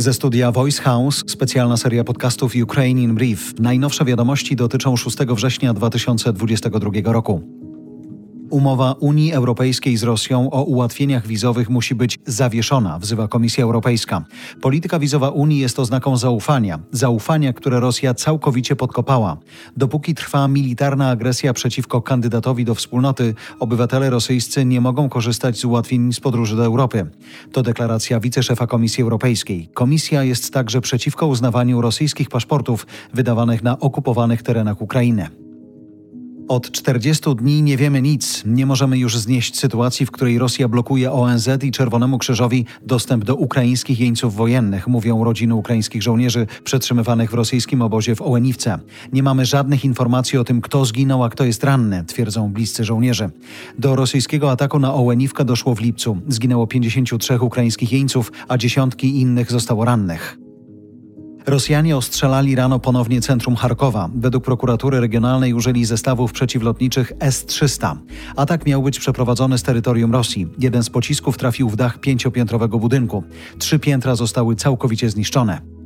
Ze studia Voice House specjalna seria podcastów Ukraine in Brief. Najnowsze wiadomości dotyczą 6 września 2022 roku. Umowa Unii Europejskiej z Rosją o ułatwieniach wizowych musi być zawieszona, wzywa Komisja Europejska. Polityka wizowa Unii jest oznaką zaufania, zaufania, które Rosja całkowicie podkopała. Dopóki trwa militarna agresja przeciwko kandydatowi do wspólnoty, obywatele rosyjscy nie mogą korzystać z ułatwień z podróży do Europy. To deklaracja wiceszefa Komisji Europejskiej. Komisja jest także przeciwko uznawaniu rosyjskich paszportów wydawanych na okupowanych terenach Ukrainy. Od 40 dni nie wiemy nic. Nie możemy już znieść sytuacji, w której Rosja blokuje ONZ i Czerwonemu Krzyżowi dostęp do ukraińskich jeńców wojennych, mówią rodziny ukraińskich żołnierzy przetrzymywanych w rosyjskim obozie w Ołeniwce. Nie mamy żadnych informacji o tym, kto zginął, a kto jest ranny, twierdzą bliscy żołnierze. Do rosyjskiego ataku na Ołeniwkę doszło w lipcu. Zginęło 53 ukraińskich jeńców, a dziesiątki innych zostało rannych. Rosjanie ostrzelali rano ponownie centrum Charkowa. Według prokuratury regionalnej użyli zestawów przeciwlotniczych S-300. Atak miał być przeprowadzony z terytorium Rosji. Jeden z pocisków trafił w dach pięciopiętrowego budynku. Trzy piętra zostały całkowicie zniszczone.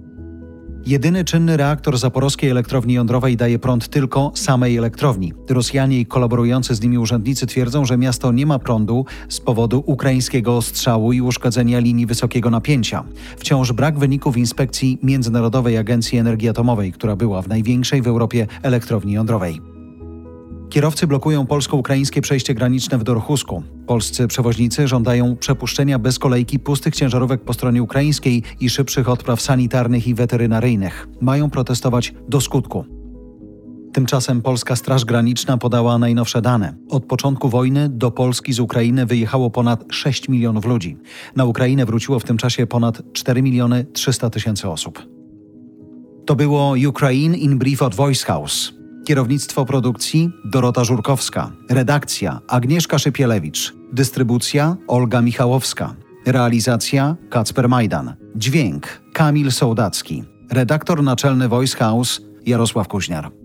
Jedyny czynny reaktor zaporowskiej elektrowni jądrowej daje prąd tylko samej elektrowni. Rosjanie i kolaborujący z nimi urzędnicy twierdzą, że miasto nie ma prądu z powodu ukraińskiego ostrzału i uszkodzenia linii wysokiego napięcia. Wciąż brak wyników inspekcji Międzynarodowej Agencji Energii Atomowej, która była w największej w Europie elektrowni jądrowej. Kierowcy blokują polsko-ukraińskie przejście graniczne w Dorchusku. Polscy przewoźnicy żądają przepuszczenia bez kolejki pustych ciężarówek po stronie ukraińskiej i szybszych odpraw sanitarnych i weterynaryjnych. Mają protestować do skutku. Tymczasem Polska Straż Graniczna podała najnowsze dane. Od początku wojny do Polski z Ukrainy wyjechało ponad 6 milionów ludzi. Na Ukrainę wróciło w tym czasie ponad 4 miliony 300 tysięcy osób. To było Ukraine in Brief od Voice House. Kierownictwo produkcji Dorota Żurkowska. Redakcja Agnieszka Szypielewicz. Dystrybucja Olga Michałowska. Realizacja Kacper Majdan. Dźwięk Kamil Sołdacki. Redaktor naczelny Voice House Jarosław Kuźniar.